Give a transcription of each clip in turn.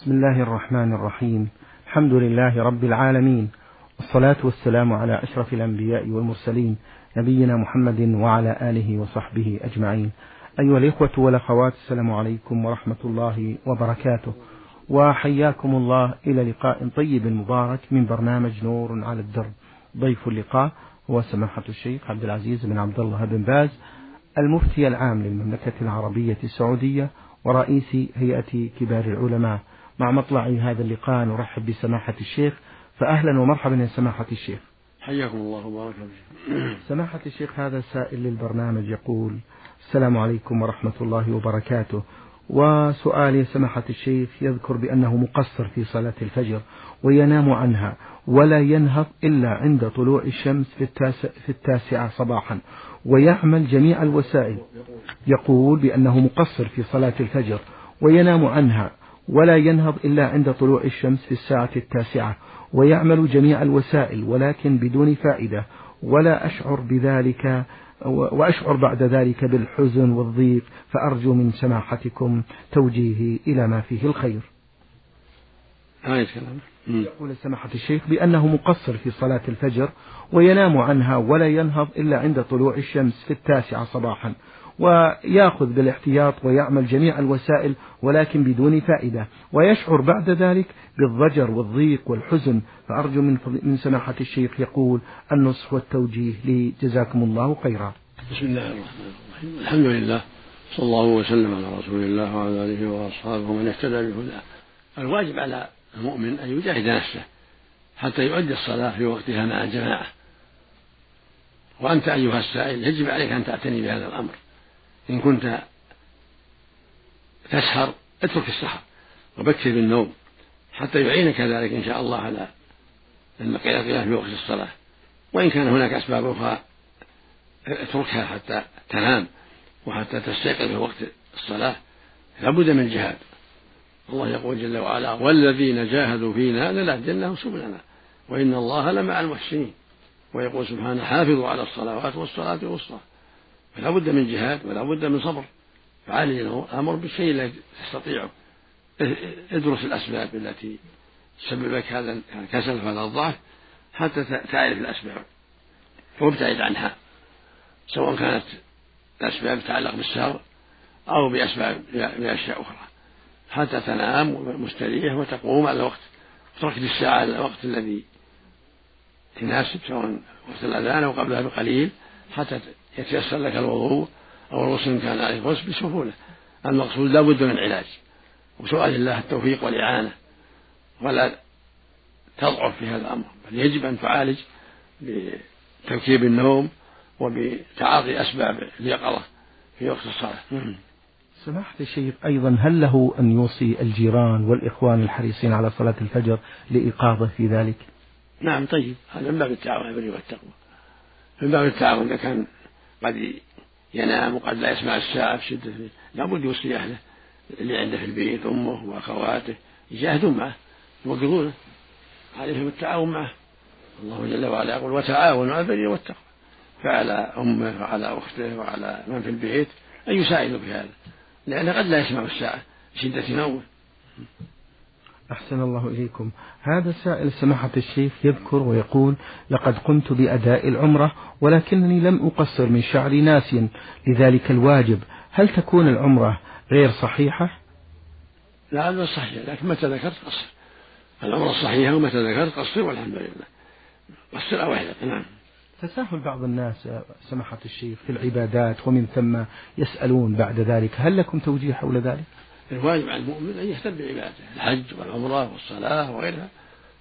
بسم الله الرحمن الرحيم. الحمد لله رب العالمين. والصلاة والسلام على أشرف الأنبياء والمرسلين نبينا محمد وعلى آله وصحبه أجمعين. أيها الإخوة والأخوات السلام عليكم ورحمة الله وبركاته. وحياكم الله إلى لقاء طيب مبارك من برنامج نور على الدرب ضيف اللقاء هو سماحة الشيخ عبد العزيز بن عبد الله بن باز المفتي العام للمملكة العربية السعودية ورئيس هيئة كبار العلماء. مع مطلع هذا اللقاء. نرحب بسماحة الشيخ. فأهلا ومرحبا يا سماحة الشيخ. حياكم الله وبارك فيكم سماحة الشيخ هذا سائل للبرنامج يقول السلام عليكم ورحمة الله وبركاته. وسؤال يا سماحة الشيخ يذكر بأنه مقصر في صلاة الفجر وينام عنها ولا ينهض إلا عند طلوع الشمس في, التاسع في التاسعة صباحا ويعمل جميع الوسائل. يقول بأنه مقصر في صلاة الفجر وينام عنها ولا ينهض إلا عند طلوع الشمس في الساعة التاسعة ويعمل جميع الوسائل ولكن بدون فائدة ولا أشعر بذلك وأشعر بعد ذلك بالحزن والضيق فأرجو من سماحتكم توجيهي إلى ما فيه الخير. كلام يقول سماحة الشيخ بأنه مقصر في صلاة الفجر وينام عنها ولا ينهض إلا عند طلوع الشمس في التاسعة صباحا. ويأخذ بالاحتياط ويعمل جميع الوسائل ولكن بدون فائدة. ويشعر بعد ذلك بالضجر والضيق والحزن. فأرجو من, من سماحة الشيخ يقول النصح والتوجيه لي. جزاكم الله خيرا. بسم الله الرحمن الرحيم. الحمد لله. صلى الله وسلم على رسول الله وعلى آله وأصحابه ومن اهتدى بهداه. الواجب على المؤمن أن يجاهد نفسه حتى يؤدي الصلاة في وقتها مع الجماعة. وأنت أيها السائل يجب عليك أن تعتني بهذا الأمر. إن كنت تسهر اترك السهر وبكر بالنوم حتى يعينك ذلك إن شاء الله على المقياس في وقت الصلاة. وإن كان هناك أسباب أخرى اتركها حتى تنام وحتى تستيقظ في وقت الصلاة. لابد من الجهاد. الله يقول جل وعلا والذين جاهدوا فينا لنهدينهم سبلنا وإن الله لمع المحسنين. ويقول سبحانه حافظوا على الصلوات والصلاة الوسطى. فلا بد من جهاد ولا بد من صبر. فعلي الأمر بالشيء الذي تستطيعه ادرس الأسباب التي تسبب لك هذا الكسل وهذا الضعف حتى تعرف الأسباب وابتعد عنها سواء كانت الأسباب تتعلق بالسهر أو بأسباب بأشياء أخرى حتى تنام مستريح وتقوم على الوقت تركت الساعة الوقت الذي تناسب سواء وقت الأذان أو قبلها بقليل. حتى يتيسر لك الوضوء أو الغسل إن كان عليه غسل بسهولة. المقصود لا بد من علاج. وسؤال الله التوفيق والإعانة. ولا تضعف في هذا الأمر. بل يجب أن تعالج بتركيب النوم وبتعاطي أسباب اليقظة في وقت الصلاة. سماحة الشيخ أيضا هل له أن يوصي الجيران والإخوان الحريصين على صلاة الفجر لإيقاظه في ذلك؟ نعم طيب. هذا من باب التعاون والتقوى. من باب التعاون إذا كان قد ينام وقد لا يسمع الساعة في شدة لابد يوصي أهله اللي عنده في البيت أمه وأخواته يجاهدون معه يوقظونه. عليهم التعاون معه. الله جل وعلا يقول وتعاونوا على البر والتقوى فعلى أمه وعلى أخته وعلى من في البيت أن يساعدوا في هذا لأنه قد لا يسمع الساعة شدة نومه. أحسن الله إليكم. هذا سائل سماحة الشيخ يذكر ويقول لقد قمت بأداء العمرة ولكنني لم أقصر من شعري ناسيا لذلك الواجب هل تكون العمرة غير صحيحة؟ لا هذا صحيح لكن متى ذكرت قصر؟ العمرة صحيحة ومتى ذكرت قصر؟ والحمد لله. قصر أو نعم. تساهل بعض الناس سماحة الشيخ في العبادات ومن ثم يسألون بعد ذلك هل لكم توجيه حول ذلك؟ الواجب على المؤمن أن يهتم بعبادته الحج والعمرة والصلاة وغيرها.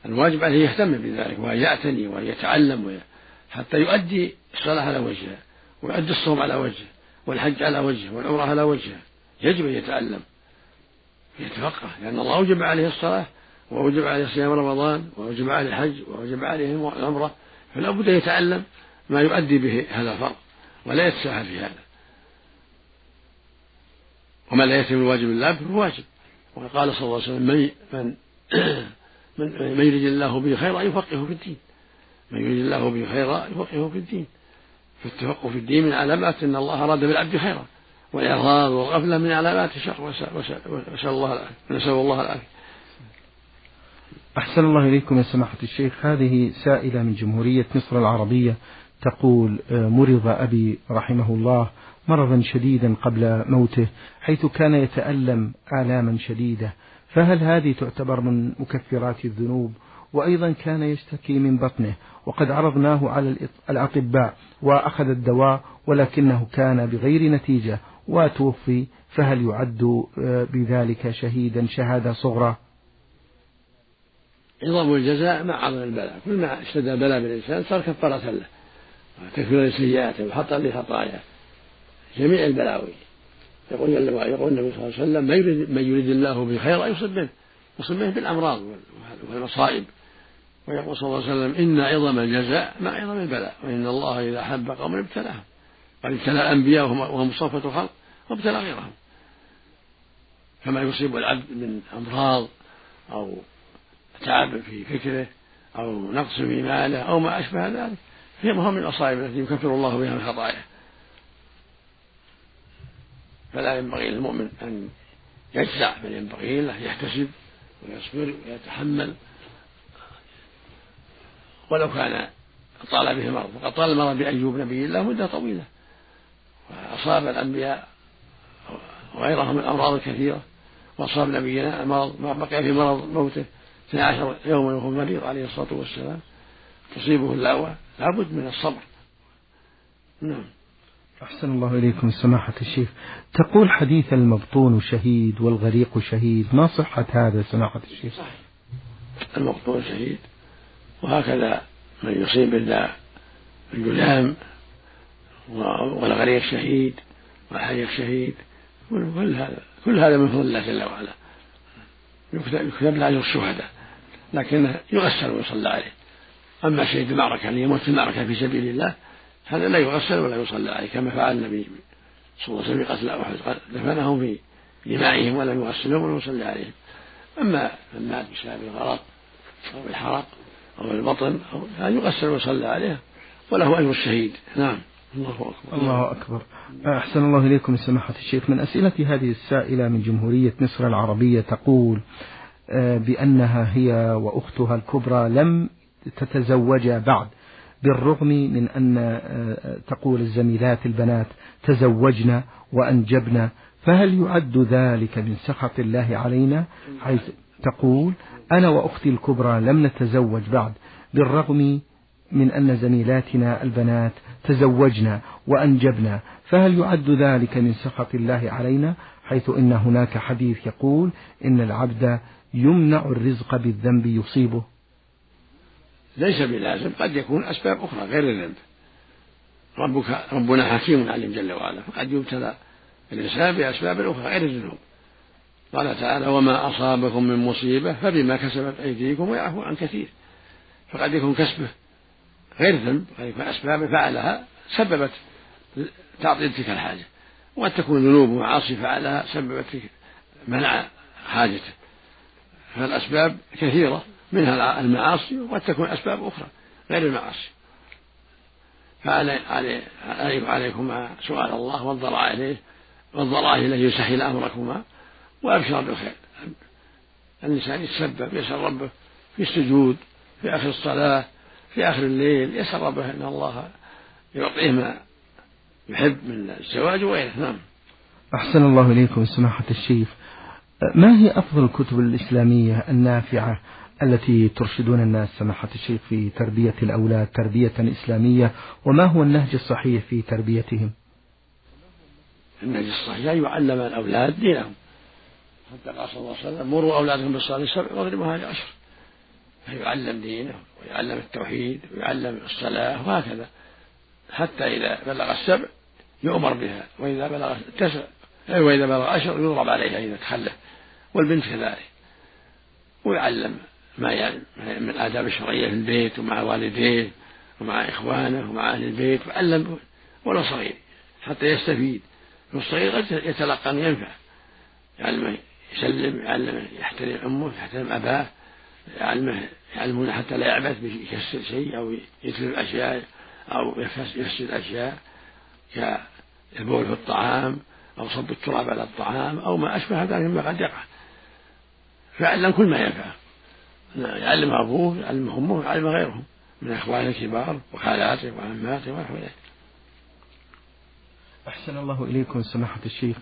الواجب عليه يهتم بذلك وأن يعتني وأن يتعلم حتى يؤدي الصلاة على وجهها ويؤدي الصوم على وجهه والحج على وجهه والعمرة على وجهها يجب أن يتعلم يتفقه لأن الله أوجب عليه الصلاة وأوجب عليه صيام رمضان وأوجب عليه الحج وأوجب عليه العمرة. فلا بد أن يتعلم ما يؤدي به هذا الفرض ولا يتساهل في هذا. وما لا يتم الواجب إلا فهو واجب. وقال صلى الله عليه وسلم من من من, من يريد الله به خيرا يفقهه في الدين. من يريد الله به خيرا يفقهه في الدين. فالتفقه في الدين من علامات إن الله أراد بالعبد خيرا. والاعراض والغفلة من علامات الشر وسأل الله العافية. نسأل الله العافية. أحسن الله إليكم يا سماحة الشيخ. هذه سائلة من جمهورية مصر العربية تقول آه، مرض أبي رحمه الله مرضا شديدا قبل موته حيث كان يتألم آلاما شديدة. فهل هذه تعتبر من مكفرات الذنوب؟ وأيضا كان يشتكي من بطنه. وقد عرضناه على الأطباء وأخذ الدواء ولكنه كان بغير نتيجة. وتوفي فهل يعد آه، بذلك شهيدا شهادة صغرى؟ عظم الجزاء مع عظم البلاء. كل ما اشتد البلاء بالإنسان صار كفارة له. وتكفير لسيئاته وحطا لخطاياه جميع البلاوي. يقول يقول النبي صلى الله عليه وسلم من يريد, من يريد الله به خيرا يصب به يصب به بالأمراض والمصائب. ويقول صلى الله عليه وسلم إن عظم الجزاء مع عظم البلاء وإن الله إذا أحب قوما ابتلاهم. قد ابتلى الانبياء وهم صفة خلق وابتلى غيرهم. فما يصيب العبد من أمراض أو تعب في فكره أو نقص في ماله أو ما أشبه ذلك هي من المصائب التي يكفر الله بها من خطاياه. فلا ينبغي للمؤمن أن يجزع بل ينبغي له يحتسب ويصبر ويتحمل. ولو كان طال به المرض وقد طال المرض بأيوب نبي الله مدة طويلة. وأصاب الأنبياء وغيرهم من الأمراض الكثيرة. وأصاب نبينا المرض ما بقي في مرض موته 12 يوما وهو مريض عليه الصلاة والسلام. تصيبه اللأوى لابد من الصبر. نعم. أحسن الله إليكم سماحة الشيخ. تقول حديث المبطون شهيد والغريق شهيد ما صحة هذا سماحة الشيخ؟ صحيح المبطون شهيد وهكذا من يصيب بالله الجلام والغريق شهيد والحريق شهيد كل هذا كل هذا من فضل الله جل وعلا. يكتب له اجر الشهداء لكنه يغسل ويصلى عليه. أما شهيد المعركة أن يموت في المعركة في سبيل الله هذا لا يغسل ولا يصلى عليه كما فعل النبي صلى الله عليه وسلم قتل أحد دفنهم في دمائهم ولم يغسلهم ولم يصلي عليهم. أما من مات بسبب الغرق أو الحرق أو البطن أو هذا يغسل ويصلى عليه وله أجر الشهيد. نعم. الله أكبر. الله أكبر. أحسن الله إليكم سماحة الشيخ. من أسئلة هذه السائلة من جمهورية مصر العربية تقول آه، بأنها هي وأختها الكبرى لم تتزوجا بعد. بالرغم من أن آه، تقول الزميلات البنات تزوجنا وأنجبنا فهل يعد ذلك من سخط الله علينا؟ حيث تقول أنا وأختي الكبرى لم نتزوج بعد بالرغم من أن زميلاتنا البنات تزوجنا وأنجبنا فهل يعد ذلك من سخط الله علينا؟ حيث إن هناك حديث يقول إن العبد يمنع الرزق بالذنب يصيبه. ليس بلازم قد يكون أسباب أخرى غير الذنب ربك ربنا حكيم عليم جل وعلا فقد يبتلى الإنسان بأسباب أخرى غير الذنوب. قال تعالى وما أصابكم من مصيبة فبما كسبت أيديكم ويعفو عن كثير. فقد يكون كسبه غير ذنب قد يكون أسباب فعلها سببت تعطيل تلك الحاجة. وقد تكون ذنوب ومعاصي فعلها سببت منع حاجته. فالأسباب كثيرة. منها المعاصي وقد تكون أسباب أخرى غير المعاصي. فعلي عليكما سؤال الله والضراء إليه والضراء إليه يسهل أمركما وأبشر بالخير. الإنسان يتسبب يسأل ربه في السجود في آخر الصلاة في آخر الليل يسأل ربه أن الله يعطيه ما يحب من الزواج وغيره. نعم. أحسن الله إليكم سماحة الشيخ. ما هي أفضل الكتب الإسلامية النافعة التي ترشدون الناس سماحة الشيخ في تربية الأولاد تربية إسلامية وما هو النهج الصحيح في تربيتهم؟ النهج الصحيح أن يعلم الأولاد دينهم. حتى قال صلى الله عليه وسلم مروا أولادكم بالصلاة سبع واضربوها لعشر فيعلم دينه ويعلم التوحيد ويعلم الصلاة وهكذا. حتى إذا بلغ السبع يؤمر بها. وإذا بلغ التسع وإذا بلغ عشر يضرب عليها إذا تخلف. والبنت كذلك. ويعلم ما يعني من الآداب الشرعية في البيت ومع والديه ومع إخوانه ومع أهل البيت وعلم ولو صغير حتى يستفيد. والصغير قد يتلقى أن ينفع. يعلمه يسلم يعلمه يحترم أمه يحترم أباه يعلمه يعلمونه حتى لا يعبث يكسر شيء أو يتلف أشياء أو يفسد أشياء كالبول في الطعام أو صب التراب على الطعام أو ما أشبه ذلك مما قد يقع. فيعلم كل ما ينفع. يعلم أبوه يعلم أمه يعلم غيرهم من أخوانه الكبار وخالاته وعماته ونحو ذلك. أحسن الله إليكم سماحة الشيخ.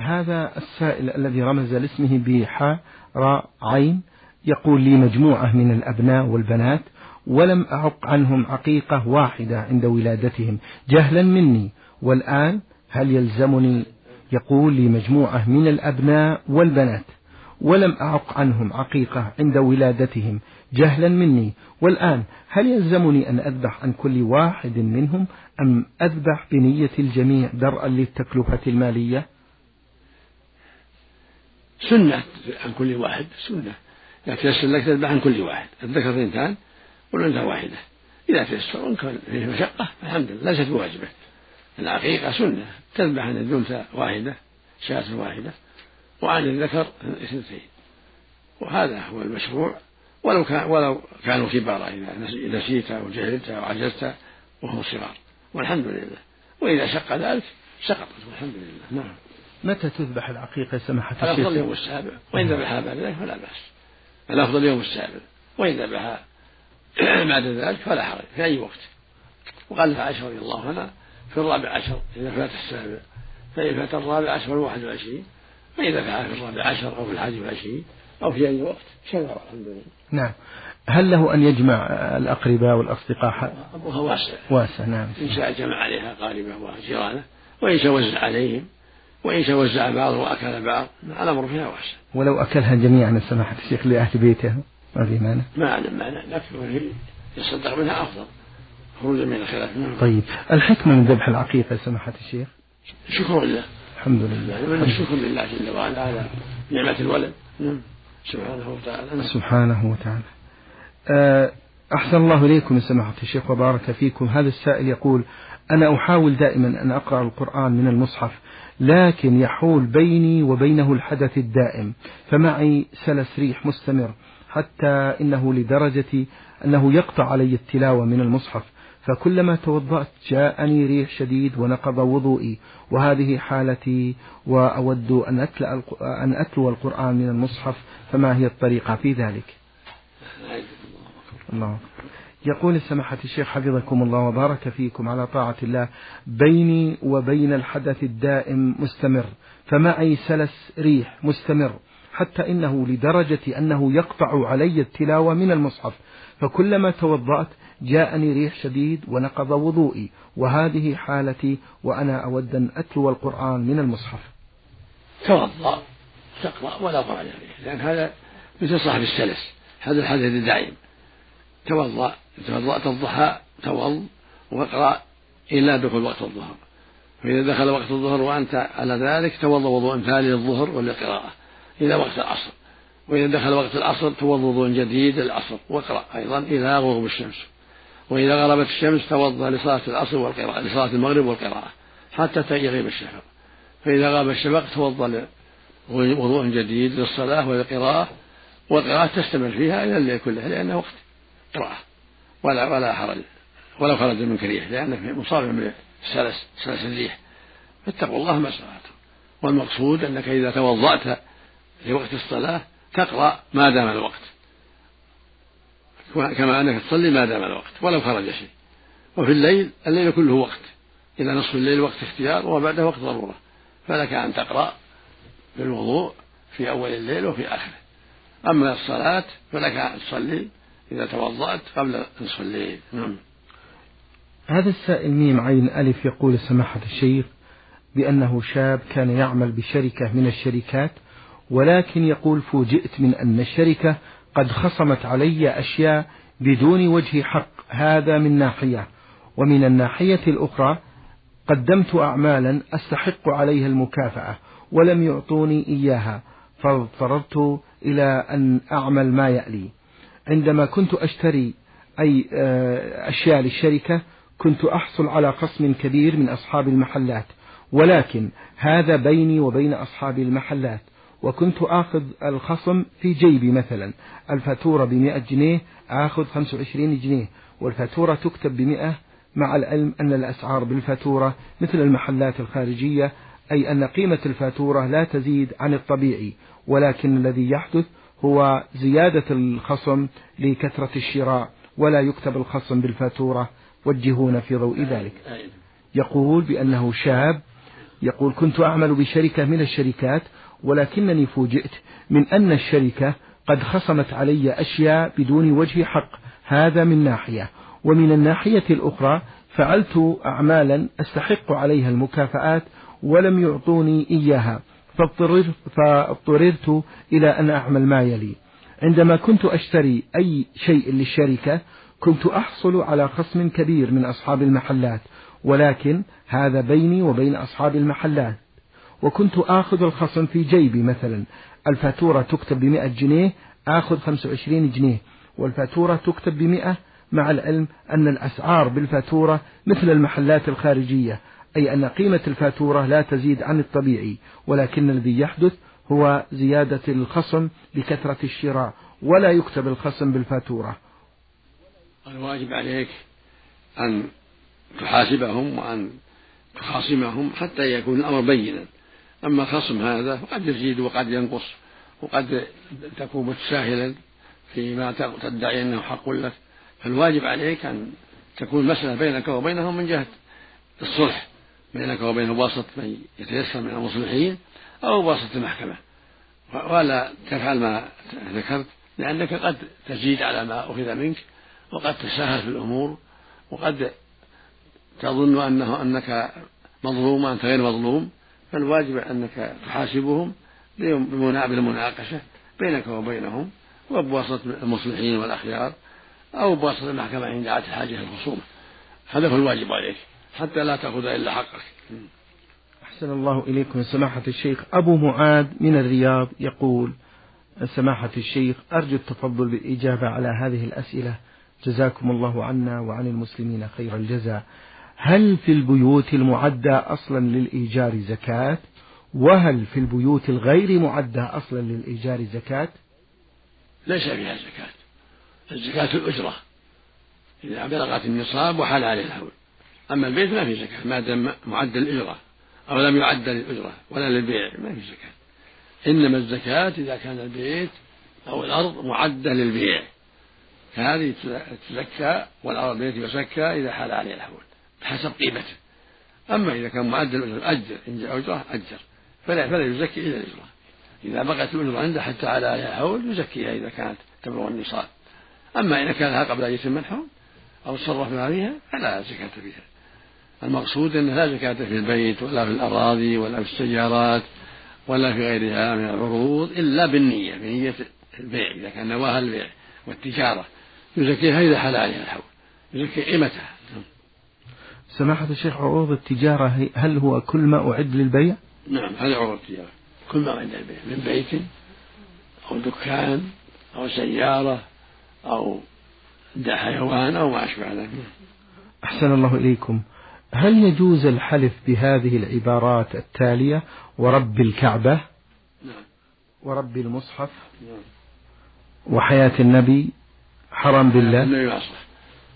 هذا السائل الذي رمز لاسمه بحاء راء عين يقول لي مجموعة من الأبناء والبنات ولم أعق عنهم عقيقة واحدة عند ولادتهم. جهلا مني. والآن هل يلزمني يقول لي مجموعة من الأبناء والبنات؟ ولم أعق عنهم عقيقة عند ولادتهم. جهلا مني. والآن هل يلزمني أن أذبح عن كل واحد منهم أم أذبح بنية الجميع درءا للتكلفة المالية؟ سنة عن كل واحد سنة. إذا تيسر لك تذبح عن كل واحد. الذكر اثنتان والأنثى واحدة. إذا تيسر وإن كان فيه مشقة الحمد لله ليست بواجبة. العقيقة سنة. تذبح عن الأنثى واحدة شاة واحدة. وعن الذكر اثنتين وهذا هو المشروع. ولو كان ولو كانوا كبارا إذا نسيت أو جهلت أو عجزت وهم صغار. والحمد لله. وإذا شق ذلك سقطت والحمد لله. نعم. متى تذبح العقيقة سماحة الشيخ؟ الأفضل يوم السابع. وإن ذبحها بعد ذلك فلا بأس. الأفضل يوم السابع. وإن ذبحها بعد ذلك فلا حرج في أي وقت. وقال عائشة رضي الله عنها في الرابع عشر إذا فات السابع. فإن فات الرابع عشر والواحد والعشرين فإذا فعل في الرابع عشر أو في الحادي والعشرين أو في أي وقت شرع الحمد لله. نعم. هل له أن يجمع الأقرباء والأصدقاء؟ أبوها واسع. واسع نعم. إن شاء جمع عليها أقاربه وجيرانة وإن شاء وزع عليهم وإن شاء وزع بعض وأكل بعض الأمر فيها واسع. ولو أكلها جميعا سماحة الشيخ لأهل بيته ما في مانع. ما أعلم مانع لكن يصدق منها أفضل. خروجا من الخلاف نعم. طيب. الحكمة من ذبح العقيقة سماحة الشيخ شكر لله. الحمد لله. يعني من الشكر لله جل وعلا على نعمة الولد. نعم. سبحانه وتعالى. سبحانه وتعالى. آه، أحسن الله إليكم سماحة الشيخ وبارك فيكم. هذا السائل يقول أنا أحاول دائما أن أقرأ القرآن من المصحف لكن يحول بيني وبينه الحدث الدائم فمعي سلس ريح مستمر حتى إنه لدرجة أنه يقطع علي التلاوة من المصحف. فكلما توضأت جاءني ريح شديد ونقض وضوئي وهذه حالتي وأود أن أتلو, أن أتلو القرآن من المصحف فما هي الطريقة في ذلك؟ الله. يقول سماحة الشيخ حفظكم الله وبارك فيكم على طاعة الله بيني وبين الحدث الدائم مستمر فمعي سلس ريح مستمر حتى إنه لدرجة أنه يقطع علي التلاوة من المصحف فكلما توضأت جاءني ريح شديد ونقض وضوئي وهذه حالتي وأنا أود أن أتلو القرآن من المصحف. توضأ تقرأ ولا عليك لأن هذا مثل صاحب السلس هذا الحدث الدائم. توضأ توضأت الضحى توض واقرأ إلا دخول وقت الظهر. فإذا دخل وقت الظهر وأنت على ذلك توضأ وضوء ثاني للظهر وللقراءة إلى وقت العصر. وإذا دخل وقت العصر توضأ وضوء جديد للعصر واقرأ أيضا إلى غروب الشمس. وإذا غربت الشمس توضأ لصلاة العصر والقراءة لصلاة المغرب والقراءة حتى يغيب الشفق. فإذا غاب الشفق توضأ وضوء جديد للصلاة وللقراءة والقراءة تستمر فيها إلى الليل كله لأنه وقت قراءة. ولا ولا حرج. ولو خرج منك ريح لأنك مصاب بالسلس سلس الريح. فاتقوا الله ما استطعتم. والمقصود أنك إذا توضأت في وقت الصلاة تقرأ ما دام الوقت. كما أنك تصلي ما دام الوقت ولو خرج شيء. وفي الليل الليل كله وقت. إلى نصف الليل وقت اختيار وبعده وقت ضرورة. فلك أن تقرأ في الوضوء في أول الليل وفي آخره. أما الصلاة فلك أن تصلي إذا توضأت قبل نصف الليل نعم. هذا السائل ميم عين ألف يقول سماحة الشيخ بأنه شاب كان يعمل بشركة من الشركات ولكن يقول فوجئت من أن الشركة قد خصمت علي أشياء بدون وجه حق. هذا من ناحية. ومن الناحية الأخرى قدمت أعمالا أستحق عليها المكافأة ولم يعطوني إياها فاضطررت إلى أن أعمل ما يألي. عندما كنت أشتري أي آه، أشياء للشركة كنت أحصل على خصم كبير من أصحاب المحلات. ولكن هذا بيني وبين أصحاب المحلات. وكنت آخذ الخصم في جيبي مثلا. الفاتورة بمئة جنيه آخذ خمسة وعشرين جنيه. والفاتورة تكتب بمئة مع العلم أن الأسعار بالفاتورة مثل المحلات الخارجية أي أن قيمة الفاتورة لا تزيد عن الطبيعي. ولكن الذي يحدث هو زيادة الخصم لكثرة الشراء ولا يكتب الخصم بالفاتورة. وجهونا في ضوء ذلك. يقول بأنه شاب يقول كنت أعمل بشركة من الشركات ولكنني فوجئت من أن الشركة قد خصمت علي أشياء بدون وجه حق. هذا من ناحية. ومن الناحية الأخرى فعلت أعمالا أستحق عليها المكافآت ولم يعطوني إياها فاضطررت, فاضطررت إلى أن أعمل ما يلي. عندما كنت أشتري أي شيء للشركة كنت أحصل على خصم كبير من أصحاب المحلات ولكن هذا بيني وبين أصحاب المحلات. وكنت آخذ الخصم في جيبي مثلا. الفاتورة تكتب بمئة جنيه آخذ خمسة وعشرين جنيه. والفاتورة تكتب بمئة مع العلم أن الأسعار بالفاتورة مثل المحلات الخارجية أي أن قيمة الفاتورة لا تزيد عن الطبيعي. ولكن الذي يحدث هو زيادة الخصم لكثرة الشراء ولا يكتب الخصم بالفاتورة. الواجب عليك أن تحاسبهم وأن تخاصمهم حتى يكون الأمر بينا. أما الخصم هذا قد يزيد وقد ينقص وقد تكون متساهلا فيما تدعي أنه حق لك. فالواجب عليك أن تكون المسألة بينك وبينهم من جهة الصلح بينك وبين واسطة من يتيسر من المصلحين أو واسطة المحكمة. ولا تفعل ما ذكرت لأنك قد تزيد على ما أخذ منك وقد تساهل في الأمور وقد تظن أنه أنك مظلوم وأنت غير مظلوم. فالواجب أنك تحاسبهم بالمناقشة بينك وبينهم وبواسطة المصلحين والأخيار أو بواسطة المحكمة إن دعت الحاجة الخصومة. هذا هو الواجب عليك حتى لا تأخذ إلا حقك. أحسن الله إليكم سماحة الشيخ. أبو معاذ من الرياض يقول سماحة الشيخ أرجو التفضل بالإجابة على هذه الأسئلة. جزاكم الله عنا وعن المسلمين خير الجزاء. هل في البيوت المعدة أصلا للإيجار زكاة؟ وهل في البيوت الغير معدة أصلا للإيجار زكاة؟ ليس فيها زكاة. الزكاة الأجرة. إذا بلغت النصاب وحال عليه الحول أما البيت ما في زكاة ما دام معدل الأجرة أو لم يعد للأجرة ولا للبيع ما في زكاة. إنما الزكاة إذا كان البيت أو الأرض معدة للبيع. فهذه تزكى والأرض البيت يزكى إذا حال عليه الحول بحسب قيمته. أما إذا كان معدل الأجرة أجر. إن جاء أجرة أجر. فلا فلا يزكي إلا الأجرة إذا بقت الأجرة عنده حتى على عليها الحول يزكيها إذا كانت تبلغ النصاب. أما إذا كانها قبل أن يتم الحول أو تصرف ما فيها فلا زكاة فيها. المقصود أن لا زكاة في البيت ولا في الأراضي ولا في السيارات ولا في غيرها من العروض إلا بالنية بنية البيع. إذا كان نواها البيع والتجارة يزكيها إذا حال عليها الحول يزكي قيمتها. سماحة الشيخ عروض التجارة هل هو كل ما أعد للبيع؟ نعم هذا عروض التجارة. كل ما أعد للبيع من بيت أو دكان أو سيارة أو حيوان أو ما أشبه ذلك. أحسن الله إليكم. هل يجوز الحلف بهذه العبارات التالية ورب الكعبة؟ نعم. ورب المصحف؟ نعم. وحياة النبي حرام بالله؟ النبي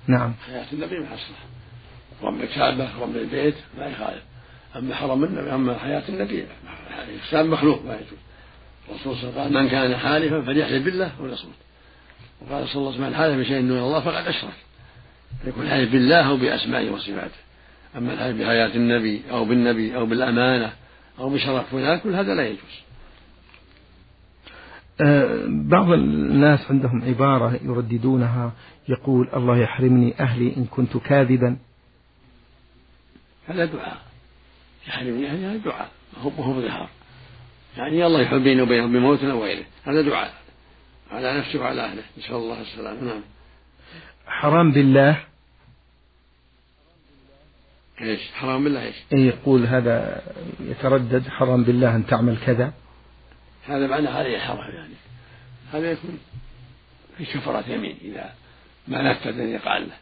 نعم. حياة النبي ما أصلح. رب الكعبة رب البيت ما يخالف أما حرم النبي أما حياة النبي الإنسان مخلوق ما يجوز. الرسول صلى الله عليه وسلم من كان حالفا فليحلف بالله وليصمت وقال صلى الله عليه وسلم من حلف بشيء دون الله فقد أشرك. يكون حلف بالله أو بأسمائه وصفاته. أما الحلف بحياة النبي أو بالنبي أو بالأمانة أو بشرف فلان كل هذا لا يجوز. أه بعض الناس عندهم عبارة يرددونها يقول الله يحرمني أهلي إن كنت كاذبا. هذا دعاء. يحرمني أهلي هذا دعاء. هو هو ظهار يعني الله يحب بيني وبينهم بموت أو غيره هذا دعاء. على نفسه وعلى أهله. نسأل الله السلامة. نعم. حرام بالله؟ إيش؟ حرام بالله إيش؟ أي يقول هذا يتردد. حرام بالله أن تعمل كذا. هذا معناه عليه حرام يعني. هذا يكون في كفرة يمين إذا ما نفذ أن يقع له.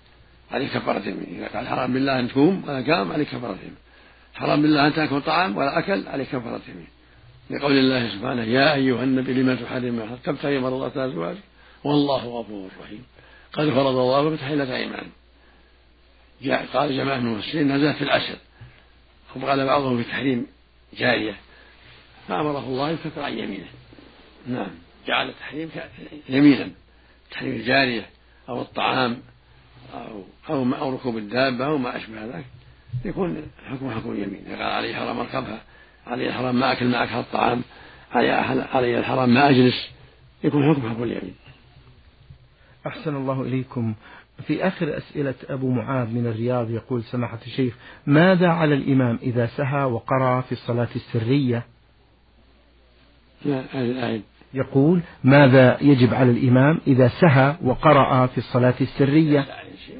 عليه كفارة يمين إذا قال حرام بالله أن تقوم ولا قام عليه كفارة يمين حرام بالله أن تأكل طعام ولا أكل عليه كفارة يمين لقول الله سبحانه يا أيها النبي لما تحرم ما تبتغي مرضات أزواجك والله غفور رحيم. قد فرض الله بتحلة أيمان. جاء قال جماعة من المفسرين نزلت في العشر. وقال بعضهم في تحريم جارية. فأمره الله يكفر عن يمينه. نعم. جعل التحريم يمينا. تحريم الجارية أو الطعام. أو أو أو ركوب الدابة أو ما أشبه ذلك. يكون حكم حكم اليمين. قال عليه حرام أركبها علي الحرام ما أكل ما أكل الطعام علي الحرام ما أجلس يكون حكم حكم اليمين. أحسن الله إليكم. في آخر أسئلة أبو معاذ من الرياض يقول سماحة الشيخ ماذا على الإمام إذا سهى وقرأ في الصلاة السرية؟ لا يقول ماذا يجب على الإمام إذا سهى وقرأ في الصلاة السرية؟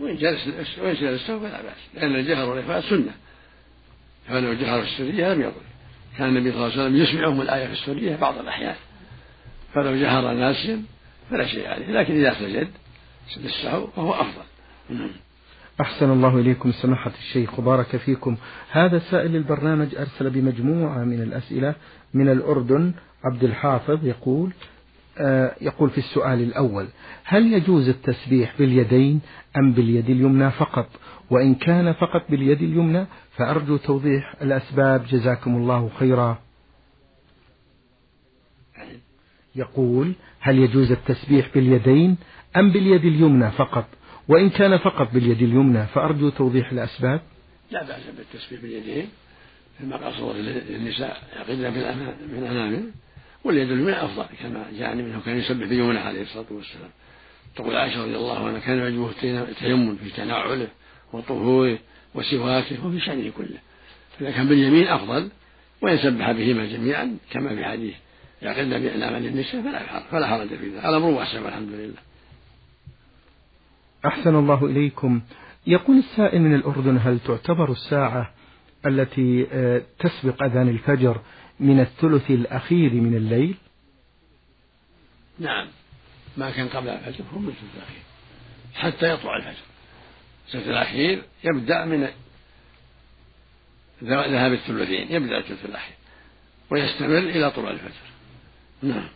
وإن جلس وإن جلس فلا بأس لأن الجهر والإخفاء سنة. فلو جهر في السرية لم يضر. كان النبي صلى الله عليه وسلم يسمعهم الآية في السرية بعض الأحيان. فلو جهر ناسيا فلا شيء عليه لكن إذا سجد للسهو فهو أفضل. أحسن الله إليكم سماحة الشيخ وبارك فيكم. هذا سائل البرنامج أرسل بمجموعة من الأسئلة من الأردن. عبد الحافظ يقول يقول في السؤال الأول هل يجوز التسبيح باليدين أم باليد اليمنى فقط؟ وإن كان فقط باليد اليمنى فأرجو توضيح الأسباب. جزاكم الله خيرا. يقول هل يجوز التسبيح باليدين أم باليد اليمنى فقط؟ وإن كان فقط باليد اليمنى فأرجو توضيح الأسباب. لا بأس بالتسبيح باليدين كما قال صلى النساء يقضن بالأنامل واليد اليمنى أفضل كما جاء منه كان يسبح بيمنى عليه الصلاة والسلام. تقول عائشة رضي الله عنها كان يعجبه التيمم في تناعله وطهوره وسواكه وفي شأنه كله. فإذا كان باليمين أفضل وإن سبح بهما جميعا كما في حديث يعقدن بأنامل النساء فلا فلا حرج في ذلك. الأمر واسع والحمد لله. أحسن الله إليكم. يقول السائل من الأردن هل تعتبر الساعة التي آه، تسبق أذان الفجر من الثلث الأخير من الليل؟ نعم. ما كان قبل الفجر هو من الثلث الأخير. حتى يطلع الفجر. الثلث الأخير يبدأ من ذهاب الثلثين يبدأ الثلث الأخير ويستمر إلى طلوع الفجر. نعم.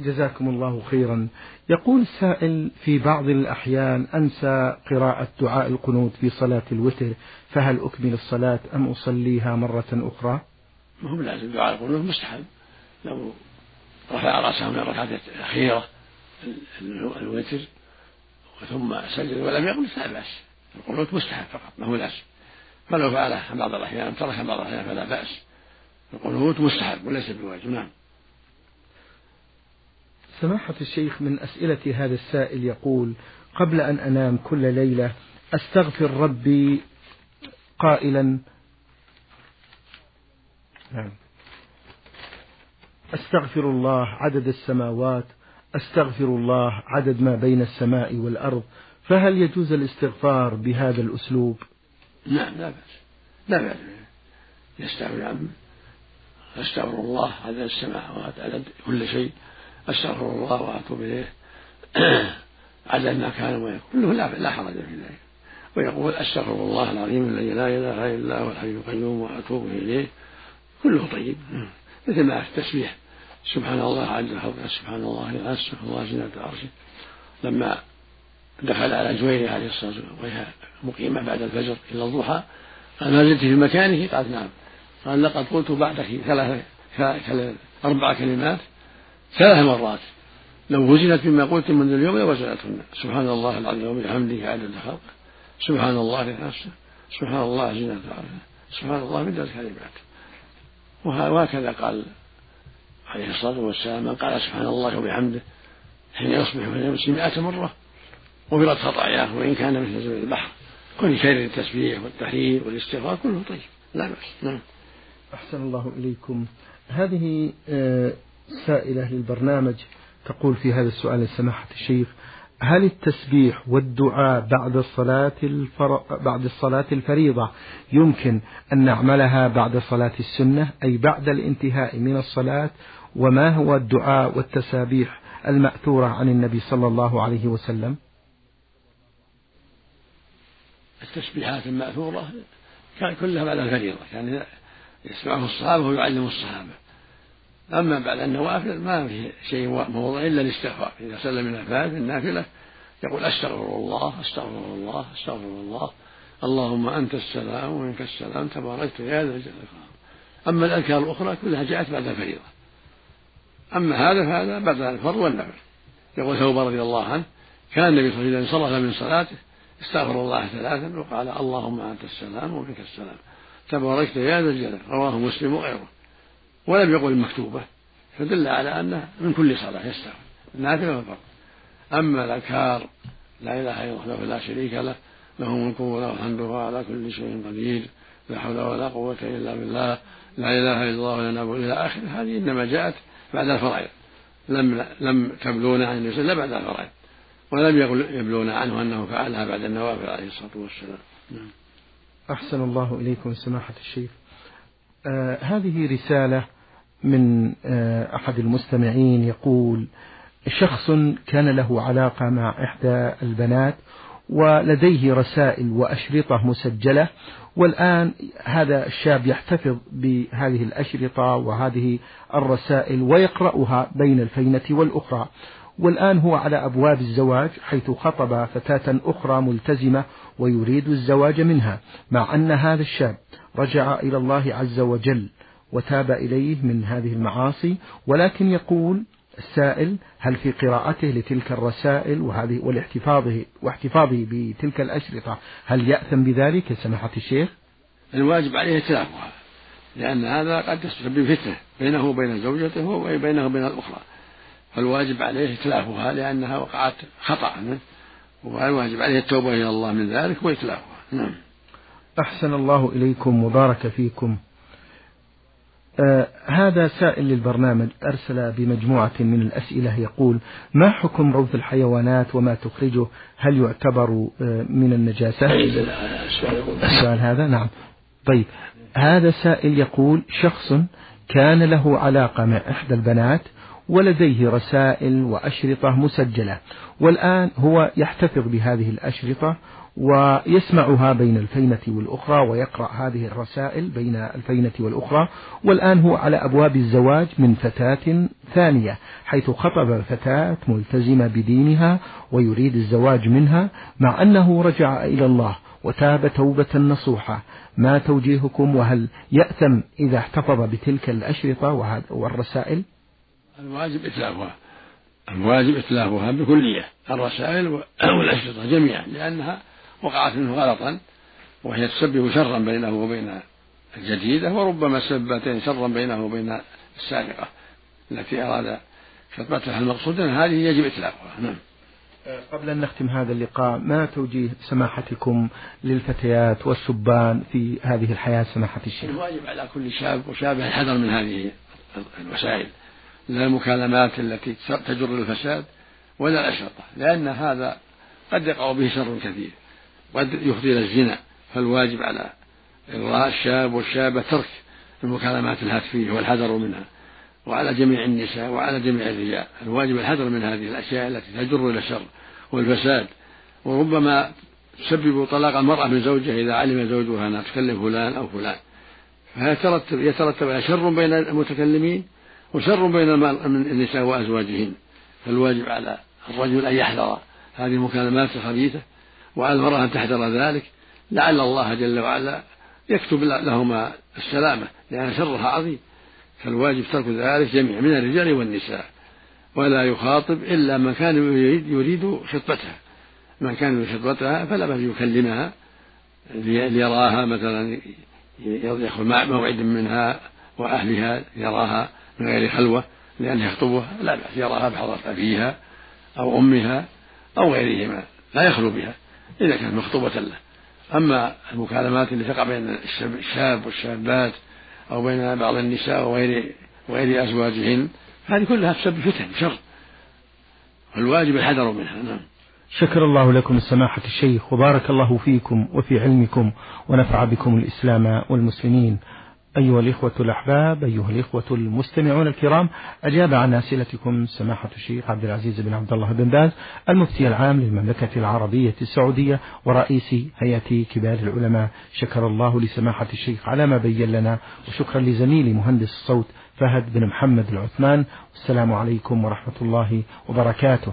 جزاكم الله خيرا. يقول سائل في بعض الأحيان أنسى قراءة دعاء القنوت في صلاة الوتر فهل أكمل الصلاة أم أصليها مرة أخرى؟ ما هو لازم دعاء القنوت مستحب لو رفع رأسه من الركعة الأخيرة الوتر ثم سجد ولم يقل فلا بأس. القنوت مستحب فقط ما هو لازم. فلو فعله بعض الأحيان ترك بعض الأحيان فلا بأس. القنوت مستحب وليس بواجب نعم. سماحة الشيخ من أسئلة هذا السائل يقول قبل أن أنام كل ليلة أستغفر ربي قائلا نعم. أستغفر الله عدد السماوات أستغفر الله عدد ما بين السماء والأرض فهل يجوز الاستغفار بهذا الأسلوب؟ نعم لا بأس. لا بأس. يستغفر عم أستغفر الله عدد السماوات عدد كل شيء. أستغفر الله وأتوب إليه. عدد ما كان ويكون. كله لا, لا حرج في ذلك. ويقول أستغفر الله العظيم الذي لا إله إلا هو الحي القيوم وأتوب إليه. كله طيب. مثل ما التسبيح. سبحان الله عز خلقه سبحان الله العز سبحان الله زينة عرشه لما دخل على جويرية عليه الصلاة والسلام وهي مقيمة بعد الفجر إلى الضحى قال ما زلت في مكانه؟ قال نعم. قال لقد قلت بعدك ثلاث أربع كلمات ثلاث مرات. لو وزنت مما قلت منذ اليوم لوزنتهن. سبحان الله العظيم وبحمده عدد خلقه. سبحان الله نفسه سبحان الله زينة عرشه سبحان الله من الكلمات. وهكذا قال عليه الصلاة والسلام من قال سبحان الله وبحمده حين يصبح ويمسي مئة مرة غفرت خطاياه وإن كان مثل زمن البحر. كل خير التسبيح والتحرير والاستغفار كله طيب. لا بأس. نعم. أحسن الله إليكم. هذه آه، سائلة للبرنامج تقول في هذا السؤال سماحة الشيخ هل التسبيح والدعاء بعد الصلاة الفر... بعد الصلاة الفريضة يمكن أن نعملها بعد صلاة السنة؟ أي بعد الانتهاء من الصلاة؟ وما هو الدعاء والتسابيح المأثورة عن النبي صلى الله عليه وسلم؟ التسبيحات المأثورة كان كلها بعد الفريضة كان يسمعه الصحابة ويعلم الصحابة. أما بعد النوافل ما في شيء موضع إلا الاستغفار. إذا سلم من الفاتح النافلة يقول أستغفر الله أستغفر الله أستغفر الله. اللهم أنت السلام ومنك السلام. تباركت يا ذا الجلال أما الأذكار الأخرى كلها جاءت بعد الفريضة. أما هذا فهذا بدل الفرض والنفل. يقول ثوب رضي الله عنه كان النبي صلى الله عليه وسلم صلى من صلاته استغفر الله ثلاثا وقال اللهم أنت السلام ومنك السلام. تباركت يا ذا الجلال رواه مسلم وغيره. ولم يقل المكتوبة فدل على أنه من كل صلاة يستغفر. النافلة والفرض أما الأذكار لا إله إلا الله لا شريك له له ملك وله الحمد وهو على كل شيء قدير. لا حول ولا قوة إلا بالله. لا إله إلا الله ولا نعبد إلى آخره هذه إنما جاءت بعد الفرائض. لم لم تبلون عن النبي إلا بعد الفرائض. ولم يبلون عنه أنه فعلها بعد النوافل عليه الصلاة والسلام. نعم. أحسن الله إليكم سماحة الشيخ. آه هذه رسالة من آه أحد المستمعين يقول شخص كان له علاقة مع إحدى البنات ولديه رسائل وأشرطة مسجلة والآن هذا الشاب يحتفظ بهذه الأشرطة وهذه الرسائل ويقرأها بين الفينة والأخرى. والآن هو على أبواب الزواج حيث خطب فتاة أخرى ملتزمة ويريد الزواج منها مع أن هذا الشاب رجع إلى الله عز وجل. وتاب إليه من هذه المعاصي ولكن يقول السائل هل في قراءته لتلك الرسائل وهذه والاحتفاظه واحتفاظه بتلك الأشرطة هل يأثم بذلك؟ سماحة الشيخ؟ الواجب عليه إتلافها لأن هذا قد يسبب فتنة بينه وبين زوجته وبينه وبين الأخرى. فالواجب عليه إتلافها لأنها وقعت خطأ منه والواجب عليه التوبة إلى الله من ذلك وإتلافها نعم. أحسن الله إليكم وبارك فيكم. هذا سائل للبرنامج أرسل بمجموعة من الأسئلة يقول ما حكم روث الحيوانات وما تخرجه؟ هل يعتبر آه من النجاسة؟ السؤال هذا؟ نعم. طيب. هذا سائل يقول شخص كان له علاقة مع إحدى البنات ولديه رسائل وأشرطة مسجلة والآن هو يحتفظ بهذه الأشرطة ويسمعها بين الفينة والأخرى ويقرأ هذه الرسائل بين الفينة والأخرى. والآن هو على أبواب الزواج من فتاة ثانية حيث خطب فتاة ملتزمة بدينها ويريد الزواج منها مع أنه رجع إلى الله وتاب توبة نصوحة. ما توجيهكم؟ وهل يأثم إذا احتفظ بتلك الأشرطة والرسائل؟ الواجب إتلافها الواجب إتلافها بكلية الرسائل والأشرطة جميعا لأنها وقعت منه غلطا وهي تسبب شرا بينه وبين الجديدة وربما سببت شرا بينه وبين السابقة التي أراد خطبتها المقصود هذه يجب إتلافها. نعم. قبل أن نختم هذا اللقاء ما توجيه سماحتكم للفتيات والشبان في هذه الحياة سماحة الشيخ؟ الواجب على كل شاب وشاب الحذر من هذه الوسائل. لا المكالمات التي تجر الفساد ولا الأشرطة لأن هذا قد يقع به شر كثير. قد يفضي إلى الزنا فالواجب على الشاب والشابة ترك المكالمات الهاتفية والحذر منها وعلى جميع النساء وعلى جميع الرجال. الواجب الحذر من هذه الأشياء التي تجر إلى الشر والفساد. وربما تسبب طلاق المرأة من زوجها إذا علم زوجها أنها تكلم فلان أو فلان. فيترتب يترتب على شر بين المتكلمين وشر بين النساء وأزواجهن. فالواجب على الرجل أن يحذر هذه المكالمات الخبيثة وعلى المرأة أن تحذر ذلك لعل الله جل وعلا يكتب لهما السلامة لأن شرها عظيم. فالواجب ترك ذلك جميع من الرجال والنساء ولا يخاطب إلا من كان يريد, يريد خطبتها. من كان يريد خطبتها فلا بأس يكلمها ليراها مثلا يدخل موعد منها وأهلها يراها من غير خلوة لأنه يخطبها لا بأس يراها بحضرة أبيها أو أمها أو غيرهما لا يخلو بها. إذا كانت مخطوبة له. أما المكالمات اللي تقع بين الشاب والشابات أو بين بعض النساء وغير وغير أزواجهن هذه كلها تسبب فتن شر. والواجب الحذر منها نعم. شكر الله لكم سماحة الشيخ وبارك الله فيكم وفي علمكم ونفع بكم الإسلام والمسلمين. أيها الإخوة الأحباب أيها الإخوة المستمعون الكرام أجاب عن أسئلتكم سماحة الشيخ عبد العزيز بن عبد الله بن باز المفتي العام للمملكة العربية السعودية ورئيس هيئة كبار العلماء. شكر الله لسماحة الشيخ على ما بين لنا وشكرا لزميلي مهندس الصوت فهد بن محمد العثمان. والسلام عليكم ورحمة الله وبركاته.